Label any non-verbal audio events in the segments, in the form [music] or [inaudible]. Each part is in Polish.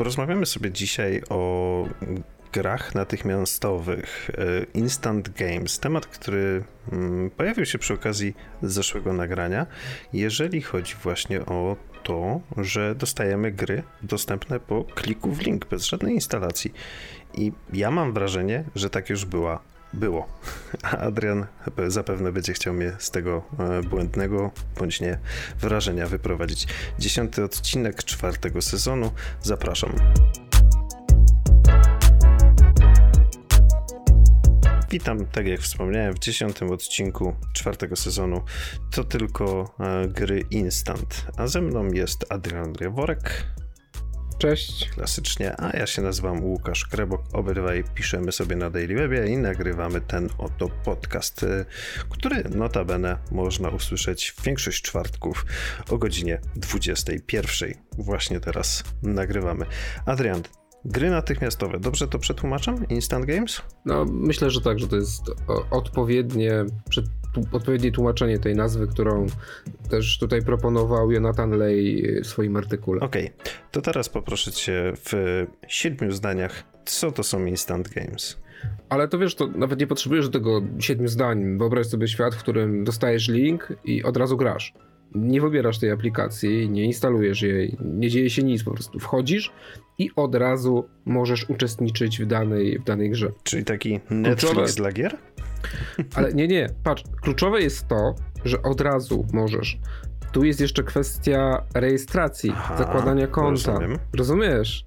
Porozmawiamy sobie dzisiaj o grach natychmiastowych, e, instant games, temat, który mm, pojawił się przy okazji zeszłego nagrania, jeżeli chodzi właśnie o to, że dostajemy gry dostępne po kliku w link, bez żadnej instalacji. I ja mam wrażenie, że tak już była było. A Adrian zapewne będzie chciał mnie z tego e, błędnego bądź nie wrażenia wyprowadzić. Dziesiąty odcinek czwartego sezonu. Zapraszam. Witam, tak jak wspomniałem, w dziesiątym odcinku czwartego sezonu. To tylko e, gry instant. A ze mną jest Adrian Rieworek. Cześć. Klasycznie, a ja się nazywam Łukasz Krebok. Obydwaj piszemy sobie na Daily Webie i nagrywamy ten oto podcast, y, który notabene można usłyszeć w większość czwartków o godzinie 21. Właśnie teraz nagrywamy. Adrian, Gry natychmiastowe, dobrze to przetłumaczam? Instant Games? No, myślę, że tak, że to jest odpowiednie, odpowiednie tłumaczenie tej nazwy, którą też tutaj proponował Jonathan Lay w swoim artykule. Okej, okay. to teraz poproszę cię w siedmiu zdaniach, co to są Instant Games? Ale to wiesz, to nawet nie potrzebujesz do tego siedmiu zdań. Wyobraź sobie świat, w którym dostajesz link i od razu grasz nie wybierasz tej aplikacji, nie instalujesz jej, nie dzieje się nic, po prostu wchodzisz i od razu możesz uczestniczyć w danej, w danej grze. Czyli taki Netflix kluczowe, dla gier? Ale nie, nie, patrz, kluczowe jest to, że od razu możesz. Tu jest jeszcze kwestia rejestracji, Aha, zakładania konta. Rozumiem. Rozumiesz?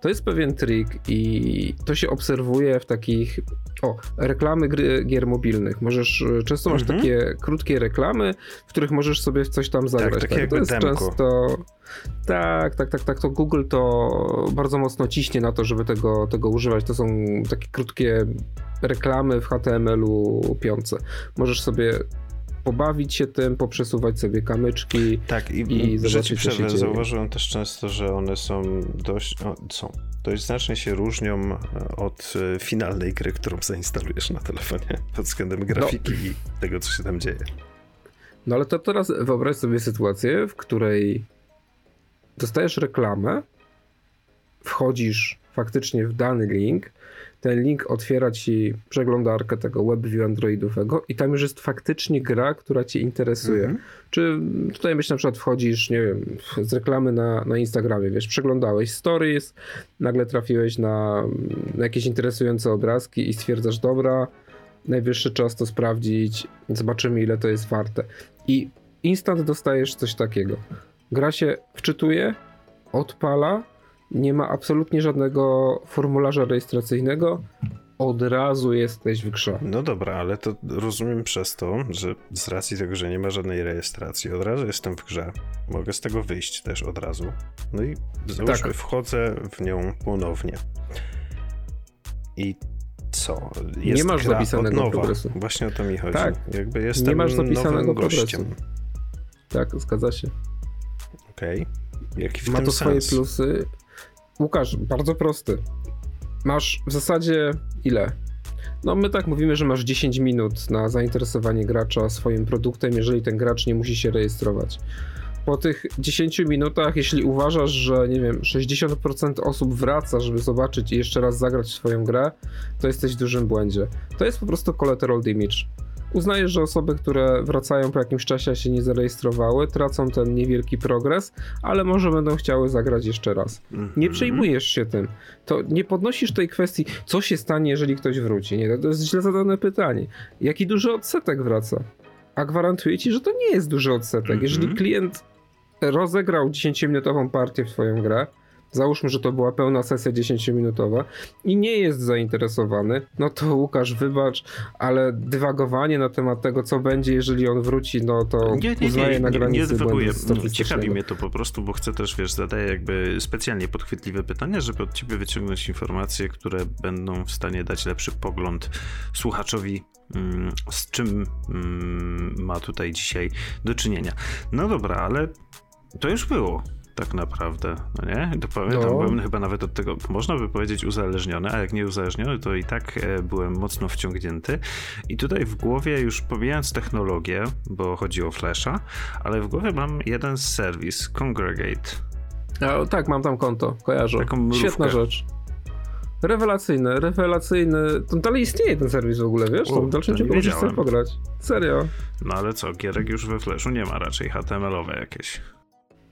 To jest pewien trik i to się obserwuje w takich o, reklamy gry, gier mobilnych. Możesz, e, często masz mhm. takie krótkie reklamy, w których możesz sobie coś tam zagrać. Tak, tak, to jest demko. często. Tak, tak, tak, tak. To Google to bardzo mocno ciśnie na to, żeby tego, tego używać. To są takie krótkie reklamy w HTML-u piące. Możesz sobie pobawić się tym, poprzesuwać sobie kamyczki. Tak, i, i zobaczyć, co się Zauważyłem też często, że one są dość, o, są, dość znacznie się różnią e, od e, finalnej gry, którą zainstalujesz na telefonie [laughs] pod względem grafiki no. i tego, co się tam dzieje. No ale to teraz wyobraź sobie sytuację, w której dostajesz reklamę, wchodzisz faktycznie w dany link, ten link otwiera ci przeglądarkę tego WebView Androidowego i tam już jest faktycznie gra, która cię interesuje. Mhm. Czy tutaj myślę, na przykład wchodzisz, nie wiem, z reklamy na, na Instagramie, wiesz, przeglądałeś stories, nagle trafiłeś na, na jakieś interesujące obrazki i stwierdzasz, dobra, najwyższy czas to sprawdzić, zobaczymy ile to jest warte. I instant dostajesz coś takiego. Gra się wczytuje, odpala, nie ma absolutnie żadnego formularza rejestracyjnego, od razu jesteś w grze. No dobra, ale to rozumiem przez to, że z racji tego, że nie ma żadnej rejestracji, od razu jestem w grze. Mogę z tego wyjść też od razu. No i załóżmy, tak. wchodzę w nią ponownie. I co? Jest nie masz zapisanego progresu. Właśnie o to mi chodzi. Tak. Jakby jestem nie masz zapisanego gościem. Progresu. Tak, zgadza się. Okej. Okay. Jaki w Ma to sens? swoje plusy Łukasz, bardzo prosty. Masz w zasadzie ile? No my tak mówimy, że masz 10 minut na zainteresowanie gracza swoim produktem, jeżeli ten gracz nie musi się rejestrować. Po tych 10 minutach, jeśli uważasz, że nie wiem, 60% osób wraca, żeby zobaczyć i jeszcze raz zagrać swoją grę, to jesteś w dużym błędzie. To jest po prostu collateral damage. Uznajesz, że osoby, które wracają po jakimś czasie, się nie zarejestrowały, tracą ten niewielki progres, ale może będą chciały zagrać jeszcze raz. Nie mhm. przejmujesz się tym. To nie podnosisz tej kwestii, co się stanie, jeżeli ktoś wróci. Nie, to jest źle zadane pytanie. Jaki duży odsetek wraca? A gwarantuję ci, że to nie jest duży odsetek. Jeżeli mhm. klient rozegrał 10-minutową partię w twoją grę, załóżmy, że to była pełna sesja 10-minutowa i nie jest zainteresowany, no to Łukasz, wybacz, ale dywagowanie na temat tego, co będzie, jeżeli on wróci, no to nie, nie, uznaje nie, na granicy nie, nie Ciekawi mnie to po prostu, bo chcę też, wiesz, zadaję jakby specjalnie podchwytliwe pytania, żeby od ciebie wyciągnąć informacje, które będą w stanie dać lepszy pogląd słuchaczowi mm, z czym mm, ma tutaj dzisiaj do czynienia. No dobra, ale to już było tak naprawdę, no nie? To pamiętam, no. byłem chyba nawet od tego, można by powiedzieć uzależniony, a jak nie uzależniony, to i tak e, byłem mocno wciągnięty. I tutaj w głowie, już pomijając technologię, bo chodzi o Flasha, ale w głowie mam jeden serwis, Congregate. A, tak, mam tam konto, kojarzę. Taką Świetna rzecz. Rewelacyjny, rewelacyjny. To dalej istnieje ten serwis w ogóle, wiesz? to w dalszym ciągu możesz sobie pograć. Serio. No ale co, gierek już we Flashu nie ma raczej HTML-owe jakieś.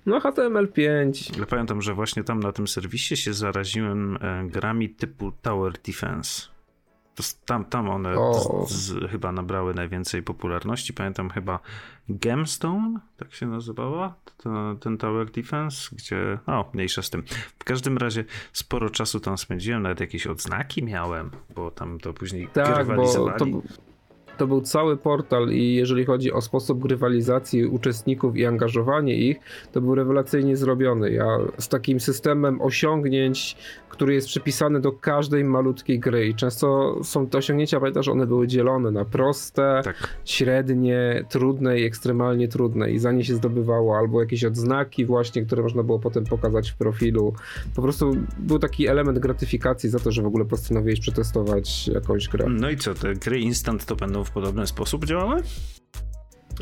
No HTML5. Ale pamiętam, że właśnie tam na tym serwisie się zaraziłem e, grami typu Tower Defense. To tam, tam one z, z, chyba nabrały najwięcej popularności. Pamiętam chyba Gemstone, tak się nazywała, to, ten Tower Defense, gdzie, o, mniejsza z tym. W każdym razie sporo czasu tam spędziłem, nawet jakieś odznaki miałem, bo tam to później tak, Bo to, to był cały portal i jeżeli chodzi o sposób grywalizacji uczestników i angażowanie ich, to był rewelacyjnie zrobiony. Ja z takim systemem osiągnięć, który jest przypisany do każdej malutkiej gry i często są te osiągnięcia, pamiętasz, one były dzielone na proste, tak. średnie, trudne i ekstremalnie trudne i za nie się zdobywało albo jakieś odznaki właśnie, które można było potem pokazać w profilu. Po prostu był taki element gratyfikacji za to, że w ogóle postanowiłeś przetestować jakąś grę. No i co, te gry instant to będą w podobny sposób działały?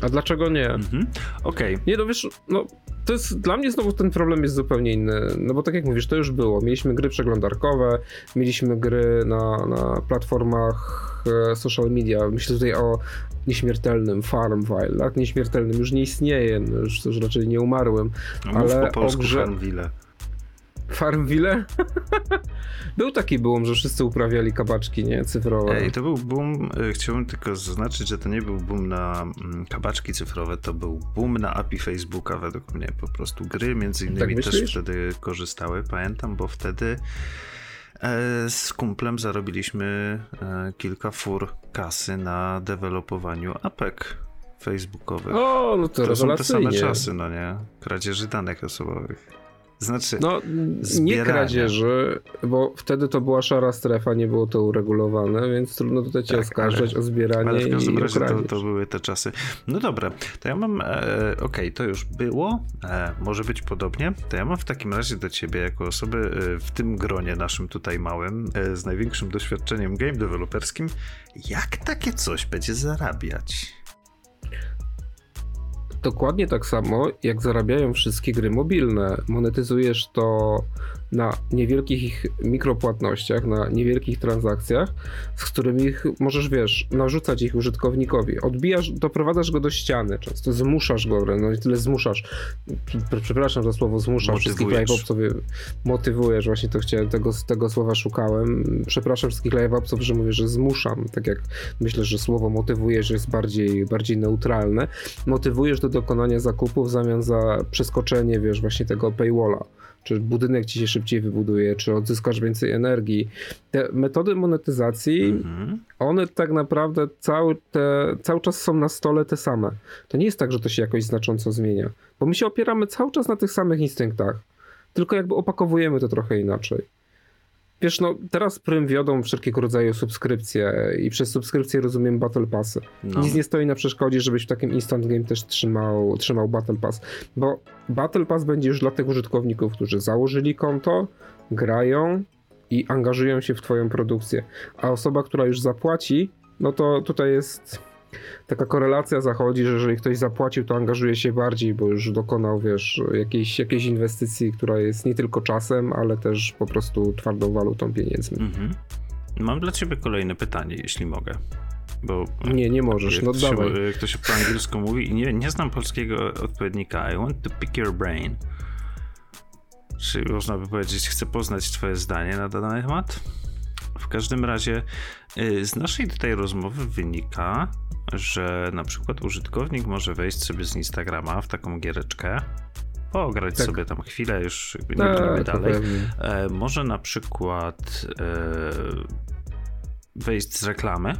A dlaczego nie? Mhm. Okej. Okay. Nie, no wiesz, no to jest, dla mnie znowu ten problem jest zupełnie inny, no bo tak jak mówisz, to już było. Mieliśmy gry przeglądarkowe, mieliśmy gry na, na platformach e, social media. Myślę tutaj o nieśmiertelnym Farmville, tak? Nieśmiertelnym już nie istnieje, no już, już raczej nie umarłem. No, ale po polsku grze... Farmville. Farmville? [laughs] był taki boom, że wszyscy uprawiali kabaczki, nie? Cyfrowe. Ej, to był boom, e, chciałbym tylko zaznaczyć, że to nie był boom na mm, kabaczki cyfrowe, to był boom na API Facebooka według mnie. Po prostu gry między innymi tak też wtedy korzystały, pamiętam, bo wtedy e, z kumplem zarobiliśmy e, kilka fur kasy na dewelopowaniu apek facebookowych. O, no to, to są te same czasy, no nie? Kradzieży danych osobowych. Znaczy, no nie kradzieży, bo wtedy to była szara strefa, nie było to uregulowane, więc trudno tutaj cię tak, oskarżać ale, o zbieranie ale w każdym razie to, to, były te czasy. No dobra, to ja mam, e, okej, okay, to już było, e, może być podobnie, to ja mam w takim razie do ciebie jako osoby e, w tym gronie naszym tutaj małym, e, z największym doświadczeniem game deweloperskim, jak takie coś będzie zarabiać? Dokładnie tak samo, jak zarabiają wszystkie gry mobilne. Monetyzujesz to na niewielkich mikropłatnościach, na niewielkich transakcjach, z którymi możesz, wiesz, narzucać ich użytkownikowi. Odbijasz, doprowadzasz go do ściany, często zmuszasz go, no i tyle zmuszasz. Przepraszam za słowo zmuszasz wszystkich live'opsów, motywujesz, właśnie to chciałem, tego, tego słowa szukałem. Przepraszam wszystkich live'opsów, że mówię, że zmuszam, tak jak myślę, że słowo motywujesz jest bardziej, bardziej neutralne. Motywujesz do dokonania zakupu w zamian za przeskoczenie, wiesz, właśnie tego paywalla czy budynek ci się szybciej wybuduje, czy odzyskasz więcej energii. Te metody monetyzacji, mhm. one tak naprawdę cały, te, cały czas są na stole te same. To nie jest tak, że to się jakoś znacząco zmienia, bo my się opieramy cały czas na tych samych instynktach, tylko jakby opakowujemy to trochę inaczej. Wiesz, no teraz Prym wiodą wszelkiego rodzaju subskrypcje i przez subskrypcję rozumiem Battle Passy. No. Nic nie stoi na przeszkodzie, żebyś w takim instant game też trzymał, trzymał Battle Pass, bo Battle Pass będzie już dla tych użytkowników, którzy założyli konto, grają i angażują się w twoją produkcję, a osoba, która już zapłaci, no to tutaj jest taka korelacja zachodzi, że jeżeli ktoś zapłacił, to angażuje się bardziej, bo już dokonał, wiesz, jakiejś, jakiejś inwestycji, która jest nie tylko czasem, ale też po prostu twardą walutą pieniędzmi. Mhm. Mam dla ciebie kolejne pytanie, jeśli mogę. Bo nie, nie możesz, no to dawaj. Się, ktoś po angielsku mówi i nie, nie znam polskiego odpowiednika. I want to pick your brain. Czy można by powiedzieć, chcę poznać twoje zdanie na dany temat? W każdym razie y, z naszej tutaj rozmowy wynika, że na przykład użytkownik może wejść sobie z Instagrama w taką giereczkę, pograć tak. sobie tam chwilę, już nie tak, będziemy dalej. E, może na przykład e, wejść z reklamy.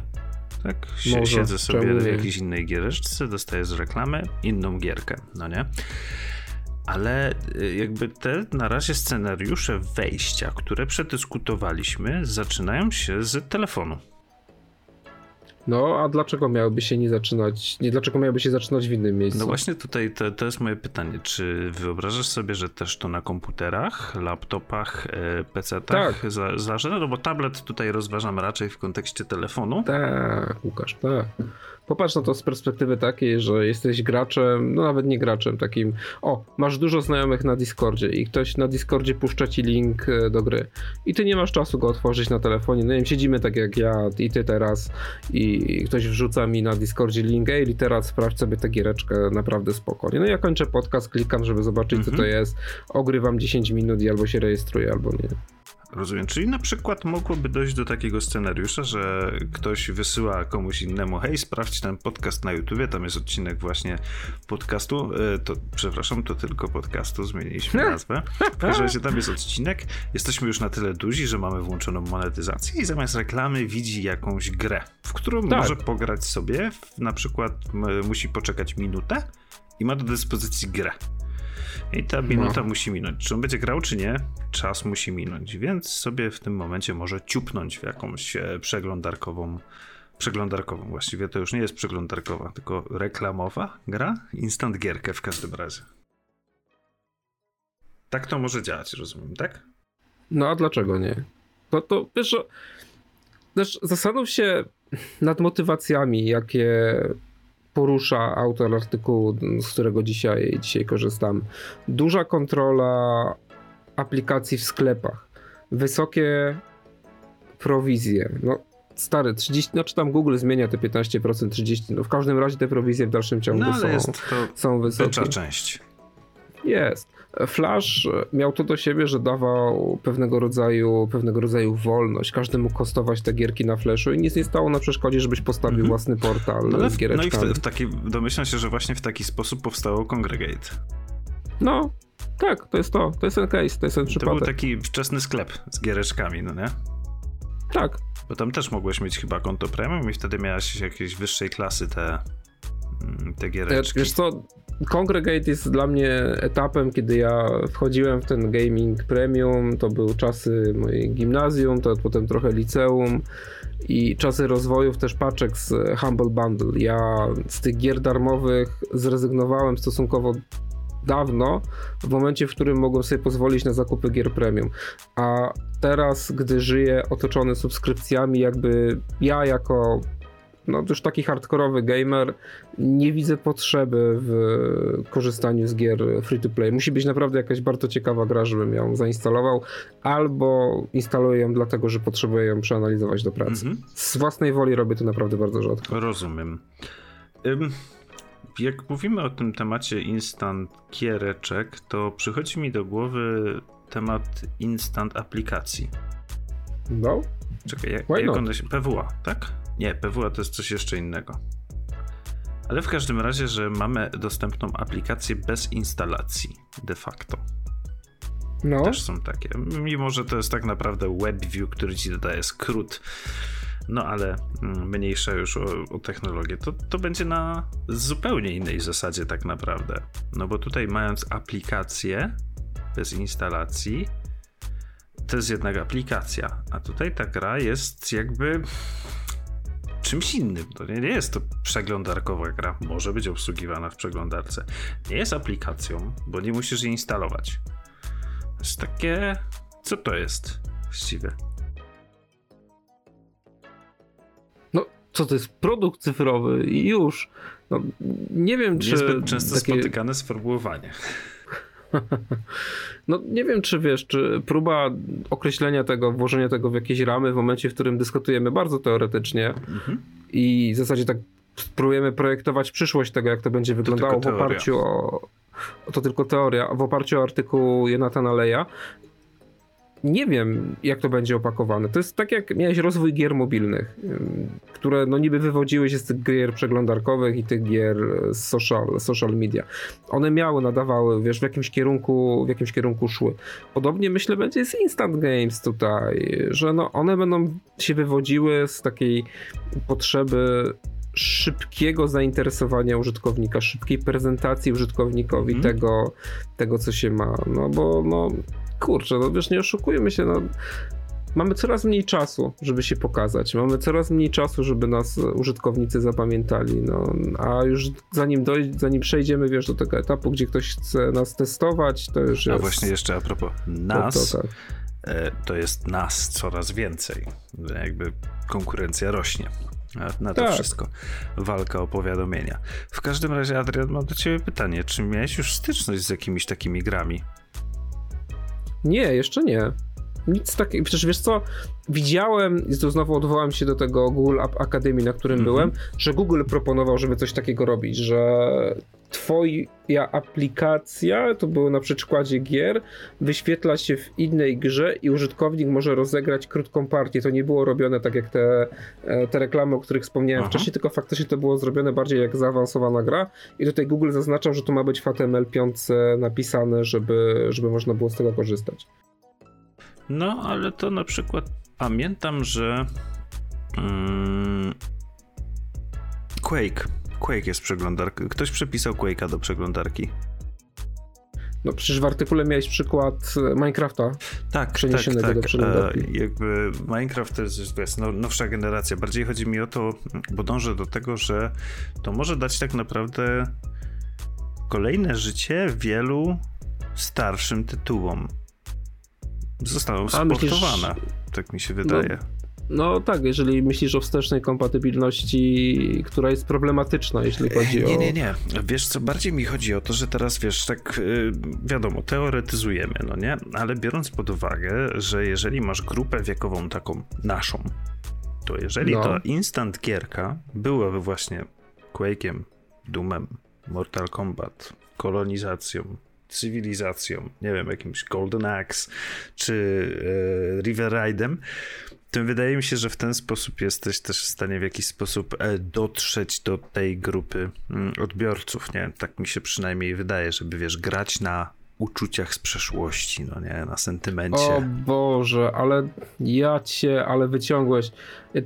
Tak, może, siedzę sobie w jakiejś innej giereczce, dostaję z reklamy inną gierkę, no nie? Ale e, jakby te na razie scenariusze wejścia, które przedyskutowaliśmy, zaczynają się z telefonu. No, a dlaczego miałyby się nie zaczynać, nie, dlaczego miałyby się zaczynać w innym miejscu? No właśnie tutaj to, to jest moje pytanie. Czy wyobrażasz sobie, że też to na komputerach, laptopach, e, PC-tach tak. za, No bo tablet tutaj rozważam raczej w kontekście telefonu. Tak, Łukasz, tak. Popatrz na to z perspektywy takiej, że jesteś graczem, no nawet nie graczem, takim, o, masz dużo znajomych na Discordzie i ktoś na Discordzie puszcza ci link e, do gry i ty nie masz czasu go otworzyć na telefonie, no nie wiem, siedzimy tak jak ja i ty teraz i ktoś wrzuca mi na Discordzie link, ej, literat, sprawdź sobie tę giereczkę naprawdę spokojnie. No ja kończę podcast, klikam, żeby zobaczyć, co to mhm. jest, ogrywam 10 minut i albo się rejestruję, albo nie. Rozumiem. Czyli na przykład mogłoby dojść do takiego scenariusza, że ktoś wysyła komuś innemu, hej, sprawdź ten podcast na YouTubie, tam jest odcinek właśnie podcastu, e, to przepraszam, to tylko podcastu, zmieniliśmy [laughs] nazwę. W każdym razie tam jest odcinek, jesteśmy już na tyle duzi, że mamy włączoną monetyzację i zamiast reklamy widzi jakąś grę, w którą tak. może pograć sobie, na przykład musi poczekać minutę i ma do dyspozycji grę. I ta minuta no. musi minąć. Czy on będzie grał, czy nie? Czas musi minąć, więc sobie w tym momencie może ciupnąć w jakąś e, przeglądarkową. Przeglądarkową właściwie to już nie jest przeglądarkowa, tylko reklamowa gra. Instant gierkę w każdym razie. Tak to może działać, rozumiem, tak? No a dlaczego nie? No to wiesz, też zastanów się nad motywacjami, jakie porusza autor artykułu, z którego dzisiaj, dzisiaj korzystam. Duża kontrola aplikacji w sklepach, wysokie prowizje. No, stary, 30, no czy tam Google zmienia te 15%, 30%, no w każdym razie te prowizje w dalszym ciągu no, są, jest to są wysokie. część. Jest. Flash miał to do siebie, że dawał pewnego rodzaju, pewnego rodzaju wolność. Każdy mógł kostować te gierki na Flashu i nic nie stało na przeszkodzie, żebyś postawił mhm. własny portal no, z giereczkami. No i w, w taki, domyślam się, że właśnie w taki sposób powstało Congregate. No, tak, to jest to. To jest ten case, to jest ten przypadek. To był taki wczesny sklep z giereczkami, no nie? Tak. Bo tam też mogłeś mieć chyba konto premium i wtedy miałeś jakieś wyższej klasy te, mm, te giereczki. Wiesz co, Congregate jest dla mnie etapem, kiedy ja wchodziłem w ten gaming premium. To były czasy mojej gimnazjum, to potem trochę liceum i czasy rozwojów też paczek z Humble Bundle. Ja z tych gier darmowych zrezygnowałem stosunkowo dawno, w momencie, w którym mogłem sobie pozwolić na zakupy gier premium. A teraz, gdy żyję otoczony subskrypcjami, jakby ja jako no już taki hardkorowy gamer, nie widzę potrzeby w korzystaniu z gier free to play. Musi być naprawdę jakaś bardzo ciekawa gra, żebym ją zainstalował, albo instaluję ją dlatego, że potrzebuję ją przeanalizować do pracy. Mhm. Z własnej woli robię to naprawdę bardzo rzadko. Rozumiem. jak mówimy o tym temacie instant giereczek, to przychodzi mi do głowy temat instant aplikacji. No. Czekaj, jak, jak one się... PWA, tak? Nie, PWA to jest coś jeszcze innego. Ale w każdym razie, że mamy dostępną aplikację bez instalacji de facto. No. Też są takie. Mimo, że to jest tak naprawdę WebView, który ci dodaje skrót, no ale mm, mniejsza już o, o technologię, to, to będzie na zupełnie innej zasadzie tak naprawdę. No bo tutaj mając aplikację bez instalacji, to jest jednak aplikacja, a tutaj ta gra jest jakby czymś innym. To nie, nie jest to przeglądarkowa gra. Może być obsługiwana w przeglądarce. Nie jest aplikacją, bo nie musisz jej instalować. To jest takie. Co to jest właściwie? No, co to jest? Produkt cyfrowy i już. No, nie wiem, czy. Niezbyt często takie... spotykane sformułowanie. [laughs] No nie wiem, czy wiesz, czy próba określenia tego, włożenia tego w jakieś ramy w momencie, w którym dyskutujemy bardzo teoretycznie mhm. i w zasadzie tak próbujemy projektować przyszłość tego, jak to będzie wyglądało to w oparciu o to tylko teoria, w oparciu o artykuł Jonathana Leja nie wiem, jak to będzie opakowane. To jest tak, jak miałeś rozwój gier mobilnych, które no niby wywodziły się z tych gier przeglądarkowych i tych gier social, social media. One miały, nadawały, wiesz, w jakimś kierunku, w jakimś kierunku szły. Podobnie myślę będzie z Instant Games tutaj, że no one będą się wywodziły z takiej potrzeby szybkiego zainteresowania użytkownika, szybkiej prezentacji użytkownikowi mm. tego, tego, co się ma. No bo no, kurczę, no wiesz, nie oszukujmy się, no mamy coraz mniej czasu, żeby się pokazać. Mamy coraz mniej czasu, żeby nas użytkownicy zapamiętali. No, a już zanim, dojdzie, zanim przejdziemy wiesz, do tego etapu, gdzie ktoś chce nas testować, to już jest... A właśnie jeszcze a propos nas, to, to, tak. E, to jest nas coraz więcej. Jakby konkurencja rośnie. na to tak. wszystko walka o powiadomienia. W każdym razie, Adrian, mam do ciebie pytanie. Czy miałeś już styczność z jakimiś takimi grami? Nie, jeszcze nie. Nic takiego. Przecież wiesz co? Widziałem, i tu znowu odwołam się do tego Google App Academy, na którym -hmm. byłem, że Google proponował, żeby coś takiego robić, że twoja aplikacja, to było na przykładzie gier, wyświetla się w innej grze i użytkownik może rozegrać krótką partię. To nie było robione tak jak te, e, te reklamy, o których wspomniałem Aha. wcześniej, tylko faktycznie to było zrobione bardziej jak zaawansowana gra i tutaj Google zaznaczał, że to ma być w HTML5 napisane, żeby, żeby można było z tego korzystać. No, ale to na przykład pamiętam, że mm, Quake Quake jest przeglądarka. Ktoś przepisał Quake'a do przeglądarki. No przecież w artykule miałeś przykład e, Minecrafta tak, przeniesionego tak, tak. do przeglądarki. E, jakby Minecraft to jest, to jest nowsza generacja. Bardziej chodzi mi o to, bo dążę do tego, że to może dać tak naprawdę kolejne życie wielu starszym tytułom. Zostaną sportowane, tak mi się wydaje. No no tak, jeżeli myślisz o wstecznej kompatybilności, która jest problematyczna, jeśli chodzi o... Nie, nie, nie. Wiesz co, bardziej mi chodzi o to, że teraz, wiesz, tak y, wiadomo, teoretyzujemy, no nie? Ale biorąc pod uwagę, że jeżeli masz grupę wiekową taką naszą, to jeżeli no. to instant gierka byłaby właśnie Quake'iem, Doomem, Mortal Kombat, kolonizacją, cywilizacją, nie wiem, jakimś Golden Axe czy e, River Ride'em, to wydaje mi się, że w ten sposób jesteś też w stanie w jakiś sposób e, dotrzeć do tej grupy mm, odbiorców, nie? Tak mi się przynajmniej wydaje, żeby wiesz, grać na uczuciach z przeszłości, no nie, na sentymencie. O Boże, ale ja cię, ale wyciągłeś.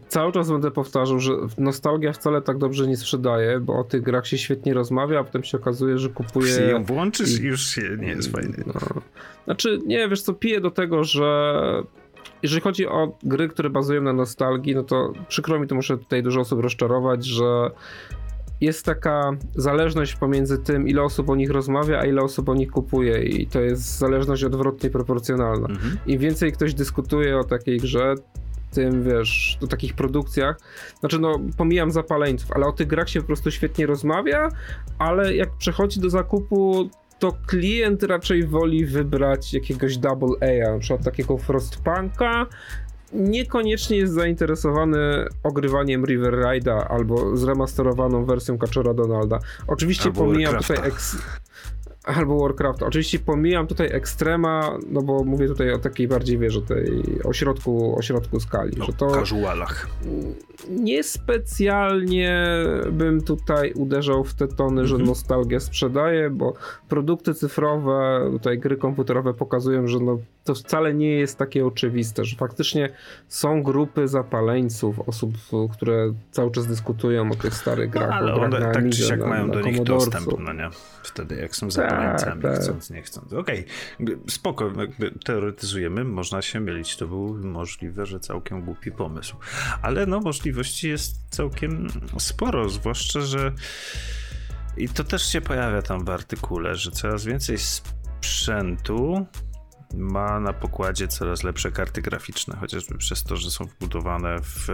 Cały czas będę powtarzał, że nostalgia wcale tak dobrze nie sprzedaje, bo o tych grach się świetnie rozmawia, a potem się okazuje, że kupuje... Jeśli ją włączysz i już się nie jest fajny. No. Znaczy, nie, wiesz co, piję do tego, że jeżeli chodzi o gry, które bazują na nostalgii, no to przykro mi to muszę tutaj dużo osób rozczarować, że jest taka zależność pomiędzy tym, ile osób o nich rozmawia, a ile osób o nich kupuje, i to jest zależność odwrotnie proporcjonalna. Mhm. Im więcej ktoś dyskutuje o takiej grze, tym, wiesz, o takich produkcjach. Znaczy, no, pomijam zapaleńców, ale o tych grach się po prostu świetnie rozmawia, ale jak przechodzi do zakupu, to klient raczej woli wybrać jakiegoś double A, na przykład takiego Frostpunka, niekoniecznie jest zainteresowany ogrywaniem River Ride'a albo zremasterowaną wersją Kaczora Donalda. Oczywiście albo pomijam tutaj eks albo Warcraft. Oczywiście pomijam tutaj ekstrema, no bo mówię tutaj o takiej bardziej, wiesz, o tej ośrodku, ośrodku skali. O że to casualach. Niespecjalnie bym tutaj uderzał w te tony, że mhm. nostalgia sprzedaje, bo produkty cyfrowe, tutaj gry komputerowe pokazują, że no, to wcale nie jest takie oczywiste, że faktycznie są grupy zapaleńców, osób, które cały czas dyskutują o tych starych grach. No, ale one tak czy siak mają do nich dostęp, no nie? Wtedy jak są zapaleńcami, tak, tak. chcąc, nie chcąc. Okej, okay. spoko, teoretyzujemy, można się mylić, to był możliwe, że całkiem głupi pomysł. Ale no, możliwości jest całkiem sporo, zwłaszcza, że i to też się pojawia tam w artykule, że coraz więcej sprzętu ma na pokładzie coraz lepsze karty graficzne, chociażby przez to, że są wbudowane w,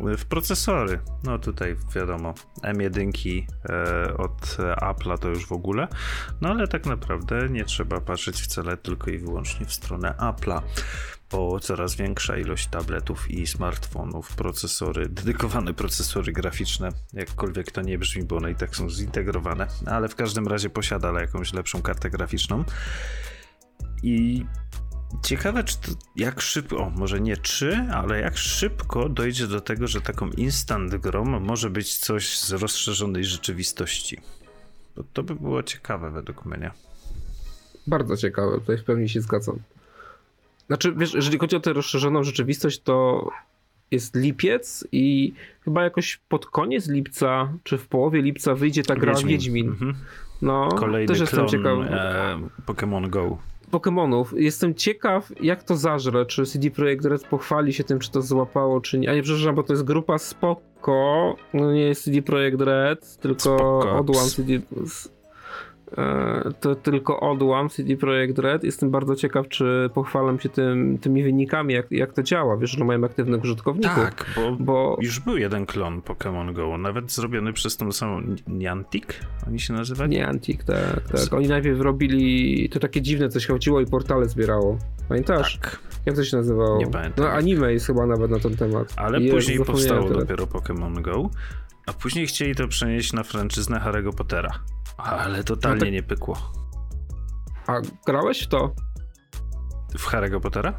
w procesory. No tutaj wiadomo, M1 e, od Apple'a to już w ogóle, no ale tak naprawdę nie trzeba patrzeć wcale tylko i wyłącznie w stronę Apple'a bo coraz większa ilość tabletów i smartfonów, procesory, dedykowane procesory graficzne, jakkolwiek to nie brzmi, bo one i tak są zintegrowane, ale w każdym razie posiada jakąś lepszą kartę graficzną. I ciekawe, czy to jak szybko, o, może nie czy, ale jak szybko dojdzie do tego, że taką instant grą może być coś z rozszerzonej rzeczywistości. Bo to by było ciekawe według mnie. Bardzo ciekawe, tutaj w pełni się zgadzam. Znaczy, wiesz, jeżeli chodzi o tę rozszerzoną rzeczywistość, to jest lipiec i chyba jakoś pod koniec lipca, czy w połowie lipca wyjdzie ta gra Wiedźmin. Wiedźmin. Mhm. No, Kolejny też jestem ciekaw. E, Pokémon Go. Pokémonów. Jestem ciekaw, jak to zażre. Czy CD Projekt Red pochwali się tym, czy to złapało, czy nie. A nie, przepraszam, bo to jest grupa Spoko. No nie jest CD Projekt Red, tylko Spoko. Odłam CD. E, to tylko One CD Projekt Red. Jestem bardzo ciekaw, czy pochwalam się tym, tymi wynikami, jak, jak to działa. Wiesz, że mają aktywnych użytkowników. Tak, bo, bo, już był jeden klon Pokémon Go, nawet zrobiony przez tą samą Niantic, oni się nazywali? Niantic, tak, tak. Oni najpierw robili, to takie dziwne coś chodziło i portale zbierało. Pamiętasz? Tak. Jak to się nazywało? Nie pamiętam. No anime jest chyba nawet na ten temat. Ale później powstało dopiero Pokémon Go, a później chcieli to przenieść na franczyznę Harry'ego Pottera. Ale totalnie no tak... nie pykło. A grałeś w to? W Harry'ego Pottera?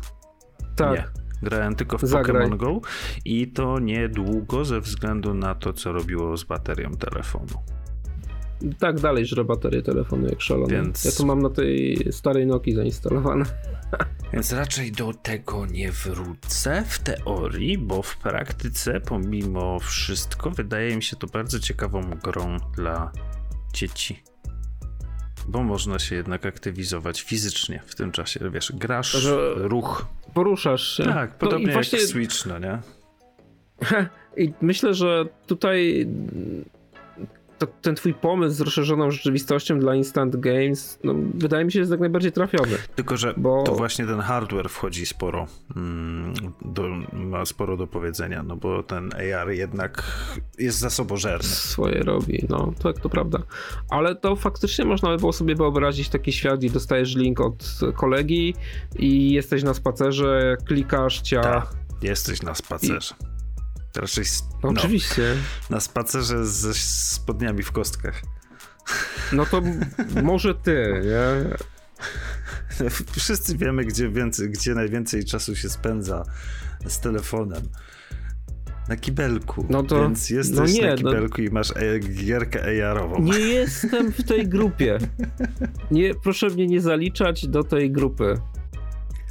Tak. Nie. Grałem tylko w Zagraj. Pokémon Go i to niedługo ze względu na to, co robiło z baterią telefonu. Tak, dalej żre baterię telefonu jak szalony. Więc... Ja to mam na tej starej Nokii zainstalowane. [laughs] Więc raczej do tego nie wrócę w teorii, bo w praktyce, pomimo wszystko, wydaje mi się to bardzo ciekawą grą dla dzieci. Bo można się jednak aktywizować fizycznie w tym czasie. Wiesz, grasz, że ruch. Poruszasz się. Tak, podobnie no właśnie... jak Switch, no nie? [laughs] I myślę, że tutaj to, ten twój pomysł z rozszerzoną rzeczywistością dla Instant Games, no, wydaje mi się, jest jak najbardziej trafiony. Tylko, że bo... to właśnie ten hardware wchodzi sporo, mm, do, ma sporo do powiedzenia, no bo ten AR jednak jest zasobożerny. Swoje robi, no tak, to prawda. Ale to faktycznie można by było sobie wyobrazić taki świat, gdzie dostajesz link od kolegi i jesteś na spacerze, klikasz, cia... Ta, jesteś na spacerze. I Raczej no, oczywiście. Na spacerze ze spodniami w kostkach. No to może ty, nie? Wszyscy wiemy, gdzie, więcej, gdzie najwięcej czasu się spędza z telefonem. Na kibelku. No to, Więc jesteś no nie, na no- kibelku no, i masz e gierkę AR-ową. Nie jestem w tej grupie. Nie, proszę mnie nie zaliczać do tej grupy.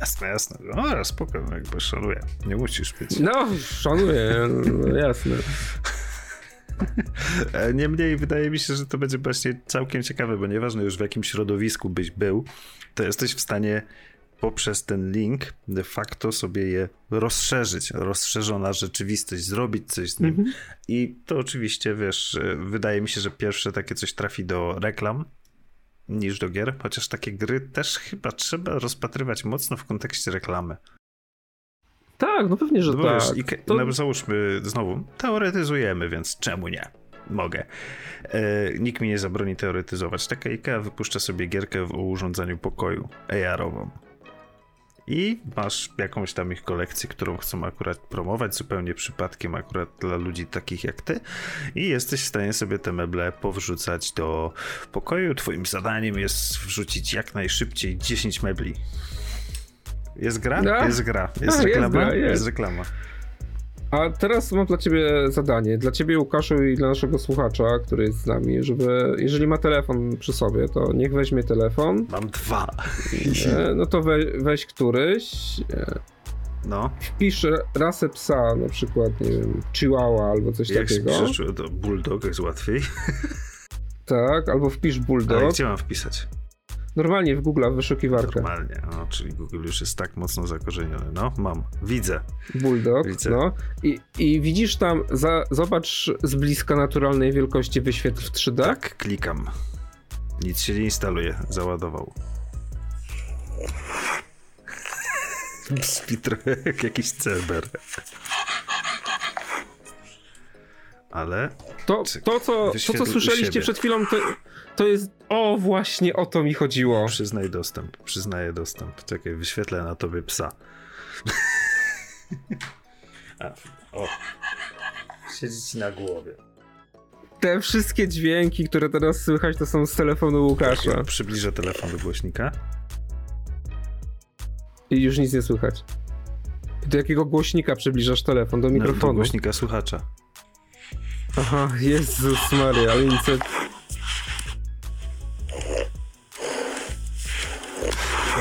Jasne, jasne. No, spoko, no jakby szanuję. Nie musisz być. No, szanuję, no, jasne. E, niemniej wydaje mi się, że to będzie właśnie całkiem ciekawe, bo nieważne już w jakim środowisku byś był, to jesteś w stanie poprzez ten link de facto sobie je rozszerzyć, rozszerzona rzeczywistość, zrobić coś z nim. Mm -hmm. I to oczywiście, wiesz, e, wydaje mi się, że pierwsze takie coś trafi do reklam, niż do gier, chociaż takie gry też chyba trzeba rozpatrywać mocno w kontekście reklamy. Tak, no pewnie, że no tak. Wiesz, to... no, załóżmy znowu, teoretyzujemy, więc czemu nie? Mogę. E, nikt mi nie zabroni teoretyzować. Taka IKEA wypuszcza sobie gierkę o urządzaniu pokoju AR-ową i masz jakąś tam ich kolekcję, którą chcą akurat promować, zupełnie przypadkiem akurat dla ludzi takich jak ty i jesteś w stanie sobie te meble powrzucać do pokoju. Twoim zadaniem jest wrzucić jak najszybciej 10 mebli. Jest gra? No. Jest gra. Jest A, reklama? Jest, gra, jest. jest reklama. A teraz mam dla ciebie zadanie, dla ciebie Łukaszu i dla naszego słuchacza, który jest z nami, żeby, jeżeli ma telefon przy sobie, to niech weźmie telefon. Mam dwa. E, no to we, weź któryś. E, no. Wpisz rasę psa, na przykład, nie wiem, chihuahua albo coś Jak takiego. Jak to bulldog jest łatwiej. Tak, albo wpisz bulldog. Ale gdzie mam wpisać? Normalnie w Google w wyszukiwarkę. Normalnie, no, czyli Google już jest tak mocno zakorzeniony. No, mam, widzę. Bulldog, widzę. no. I, I widzisz tam, za, zobacz z bliska naturalnej wielkości wyświetl w 3D. Tak, klikam. Nic się nie instaluje, załadował. Brzmi trochę jak jakiś cyber. Ale... To, to, co, to, co słyszeliście przed chwilą, to, to jest. O, właśnie o to mi chodziło. Przyznaj dostęp, przyznaję dostęp. Czekaj, wyświetlę na tobie psa. [laughs] A, o. Siedzi ci na głowie. Te wszystkie dźwięki, które teraz słychać, to są z telefonu Łukasza. Tak, przybliżę telefon do głośnika. I już nic nie słychać. Do jakiego głośnika przybliżasz telefon? Do mikrofonu? No, do głośnika słuchacza. Aha, Jezus Maria, ale nic.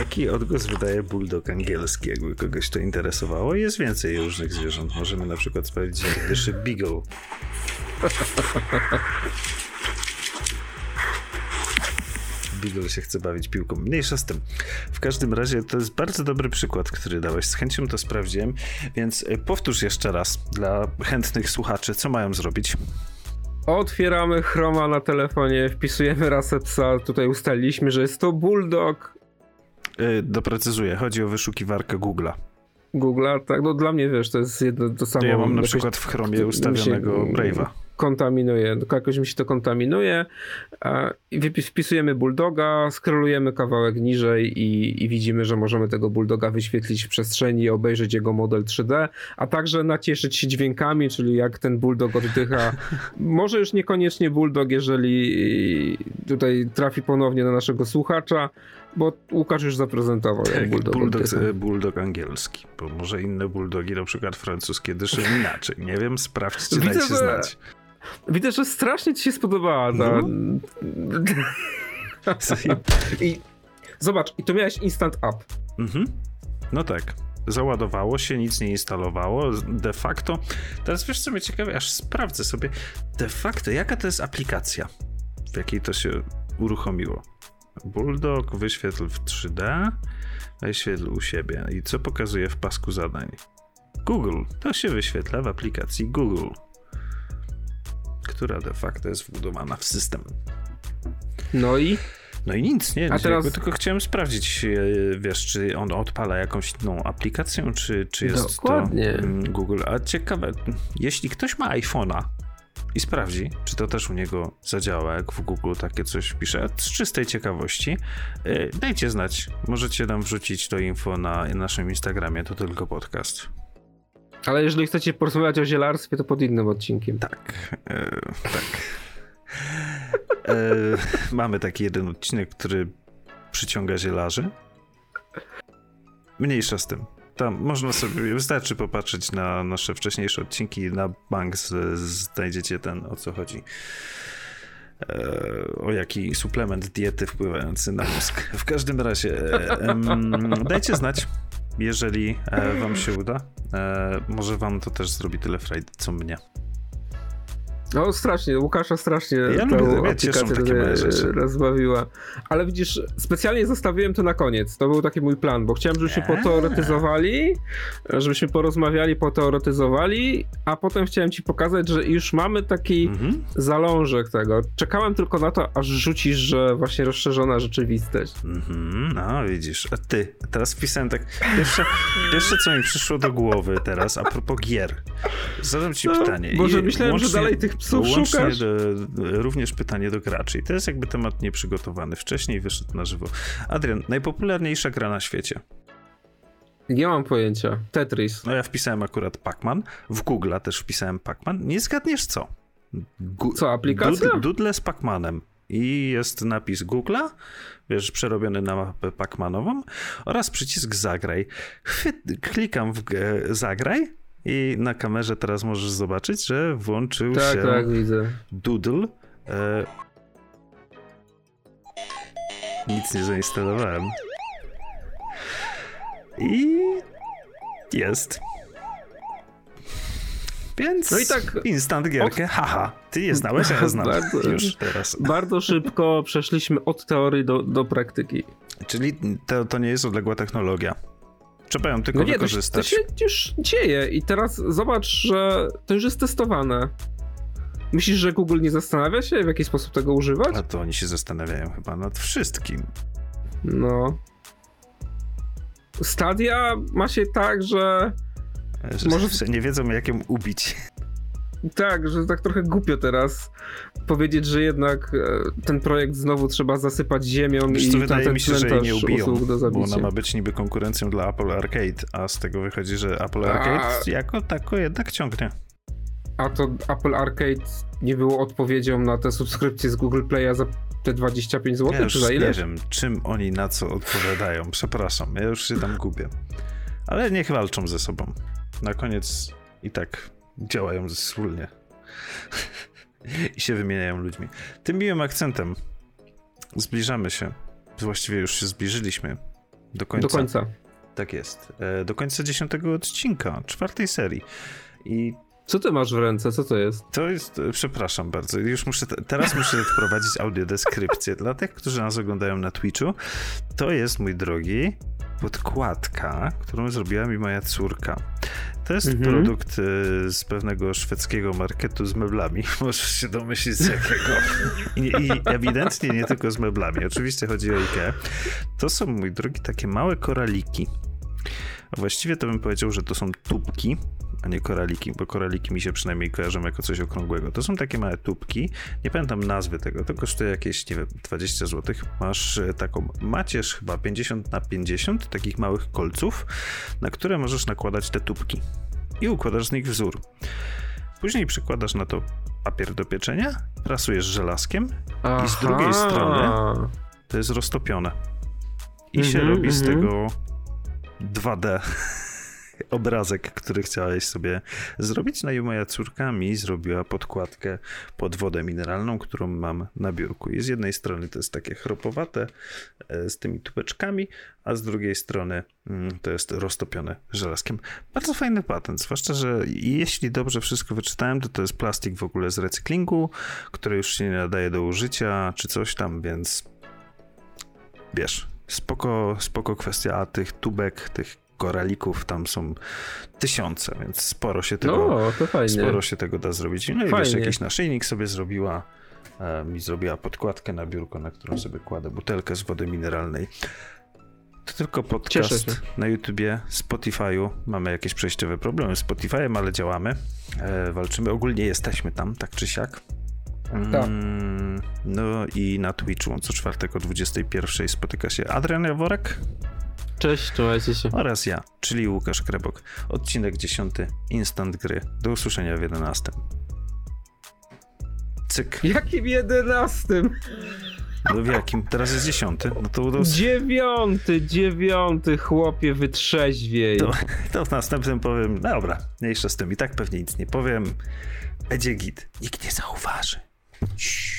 Jaki odgłos wydaje bulldog angielski, jakby kogoś to interesowało? Jest więcej różnych zwierząt. Możemy na przykład sprawdzić, dyszy beagle. Beagle się chce bawić piłką. Mniejsza z tym. W każdym razie to jest bardzo dobry przykład, który dałeś. Z chęcią to sprawdziłem, więc e, powtórz jeszcze raz dla chętnych słuchaczy, co mają zrobić. Otwieramy Chroma na telefonie, wpisujemy rasę psa. Tutaj ustaliliśmy, że jest to Bulldog. Yy, doprecyzuję, chodzi o wyszukiwarkę Google'a. Google'a, tak, no dla mnie wiesz, to jest jedno to samo. Ja mam na przykład w Chromie ustawionego Brave'a kontaminuje, jakoś mi się to kontaminuje wpisujemy bulldoga, skrolujemy kawałek niżej i, i, widzimy, że możemy tego bulldoga wyświetlić w przestrzeni i obejrzeć jego model 3D, a także nacieszyć się dźwiękami, czyli jak ten bulldog oddycha. [laughs] Może już niekoniecznie bulldog, jeżeli tutaj trafi ponownie na naszego słuchacza, bo Łukasz już zaprezentował tak, bulldog. Bulldog, bulldog angielski, bo może inne bulldogi, na przykład francuskie, dyszą inaczej. Nie wiem, sprawdźcie, Widzę, dajcie znać. Widzę, że strasznie ci się spodobała ta... No. [laughs] I zobacz, i to miałeś instant up. Mhm. No tak. Załadowało się, nic nie instalowało. De facto, teraz wiesz co mnie ciekawe, aż sprawdzę sobie de facto, jaka to jest aplikacja, w jakiej to się uruchomiło. Bulldog, wyświetl w 3D, wyświetl u siebie. I co pokazuje w pasku zadań? Google. To się wyświetla w aplikacji Google która de facto jest wbudowana w system. No i? No i nic, nie? A teraz... tylko chciałem sprawdzić, e, wiesz, czy on odpala jakąś inną aplikację, czy, czy jest Dokładnie. to Google. A ciekawe, jeśli ktoś ma iPhone'a i sprawdzi, czy to też u niego zadziała, jak w Google takie coś pisze, z czystej ciekawości, e, dajcie znać. Możecie nam wrzucić to info na naszym Instagramie, to tylko podcast. Ale jeżeli chcecie porozmawiać o zielarstwie, to pod innym odcinkiem. Tak, e, tak. E, mamy taki jeden odcinek, który przyciąga zielarzy. Mniejsza z tym. Tam można sobie, wystarczy popatrzeć na nasze wcześniejsze odcinki, na bank znajdziecie ten, o co chodzi. E, o jaki suplement diety wpływający na mózg. W każdym razie, dajcie znać, jeżeli e, wam się uda. E, może wam to też zrobi tyle frajdy, co mnie. No strasznie, Łukasza strasznie ja tą lubię, aplikację rozbawiła. Ale widzisz, specjalnie zostawiłem to na koniec. To był taki mój plan, bo chciałem, żebyśmy eee. poteoretyzowali, żebyśmy porozmawiali, poteoretyzowali, a potem chciałem ci pokazać, że już mamy taki mhm. zalążek tego. Czekałem tylko na to, aż rzucisz, że właśnie rozszerzona rzeczywistość. Mhm, no widzisz, a ty, teraz wpisałem tak, pierwsze, pierwsze co mi przyszło do głowy teraz, a propos gier. Zadam ci no, pytanie. Może myślałem, łącznie... że dalej tych psów szukasz? Do, również pytanie do graczy. I to jest jakby temat nieprzygotowany. Wcześniej wyszedł na żywo. Adrian, najpopularniejsza gra na świecie. Nie mam pojęcia. Tetris. No ja wpisałem akurat Pac-Man. W Google też wpisałem Pac-Man. Nie zgadniesz co? Gu co, aplikacja? Dud Doodle z Pac-Manem. I jest napis Google'a, wiesz, przerobiony na mapę Pac-Manową oraz przycisk zagraj. Chwyt, klikam w zagraj i na kamerze teraz możesz zobaczyć, że włączył tak, się tak, widzę. Doodle. E... Nic nie zainstalowałem. I jest. Więc no i tak instant gierkę, od... haha, ty nie znałeś, ja [laughs] znam bardzo, już teraz. Bardzo szybko przeszliśmy od teorii do, do praktyki. Czyli to, to nie jest odległa technologia. Trzeba ją tylko no nie, wykorzystać. To, to się już dzieje i teraz zobacz, że to już jest testowane. Myślisz, że Google nie zastanawia się, w jaki sposób tego używać? A to oni się zastanawiają chyba nad wszystkim. No. Stadia ma się tak, że. że może nie wiedzą, jak ją ubić. Tak, że tak trochę głupio teraz powiedzieć, że jednak e, ten projekt znowu trzeba zasypać ziemią Wiesz, i wydaje mi się, że jej nie ubiją, bo ona ma być niby konkurencją dla Apple Arcade, a z tego wychodzi, że Apple Arcade a... jako tako jednak ciągnie. A to Apple Arcade nie było odpowiedzią na te subskrypcje z Google Play'a za te 25 zł, ja czy za ile? nie wiem, czym oni na co odpowiadają. Przepraszam, ja już się tam gubię. Ale niech walczą ze sobą. Na koniec i tak działają wspólnie. [laughs] I się wymieniają ludźmi. Tym miłym akcentem zbliżamy się. Właściwie już się zbliżyliśmy do końca. Do końca. Tak jest. E, do końca dziesiątego odcinka, czwartej serii. I co ty masz w ręce? Co to jest? To jest, e, przepraszam bardzo, już muszę, teraz muszę [laughs] wprowadzić audiodeskrypcję. Dla tych, którzy nas oglądają na Twitchu, to jest, mój drogi, podkładka, którą zrobiła mi moja córka. To jest mhm. produkt y, z pewnego szwedzkiego marketu z meblami. [laughs] Możesz się domyślić z jakiego. I, I, ewidentnie nie tylko z meblami. Oczywiście chodzi o IKEA. To są, mój drogi, takie małe koraliki. Właściwie to bym powiedział, że to są tubki, a nie koraliki, bo koraliki mi się przynajmniej kojarzą jako coś okrągłego. To są takie małe tubki, nie pamiętam nazwy tego, to kosztuje jakieś, nie wiem, 20 zł. Masz e, taką macierz chyba 50 na 50 takich małych kolców, na które możesz nakładać te tubki i układasz z nich wzór. Później przykładasz na to papier do pieczenia, prasujesz żelazkiem Aha. i z drugiej strony to jest roztopione. I mm -hmm, się robi mm -hmm. z mhm. tego 2D [laughs] obrazek, który chciałeś sobie zrobić. No i moja córka mi zrobiła podkładkę pod wodę mineralną, którą mam na biurku. I z jednej strony to jest takie chropowate e, z tymi tubeczkami, a z drugiej strony mm, to jest roztopione żelazkiem. Bardzo fajny patent, zwłaszcza, że jeśli dobrze wszystko wyczytałem, to to jest plastik w ogóle z recyklingu, który już się nie nadaje do użycia, czy coś tam, więc wiesz, spoko, spoko kwestia, tych tubek, tych koralików tam są tysiące, więc sporo się tego, no, to fajnie. sporo się tego da zrobić. No i wiesz, jakiś naszyjnik sobie zrobiła, mi zrobiła podkładkę na biurko, na którą sobie kładę butelkę z wody mineralnej. To tylko podcast na YouTubie, Spotify'u. Mamy jakieś przejściowe problemy z Spotify'em, ale działamy. E, walczymy. Ogólnie jesteśmy tam, tak czy siak. Tak. Mm, no i na Twitchu co czwartek o 21 spotyka się Adrian Jaworek. Cześć, trzymajcie się. Oraz ja, czyli Łukasz Krebok. Odcinek 10. Instant gry. Do usłyszenia w 11. Cyk. Jakim 11? No w jakim? Teraz jest dziesiąty. No to udało... Dziewiąty, dziewiąty, chłopie, wytrzeźwiej. To, to w następnym powiem, no dobra, mniejsza z tym. I tak pewnie nic nie powiem. Będzie git. Nikt nie zauważy. Ciii.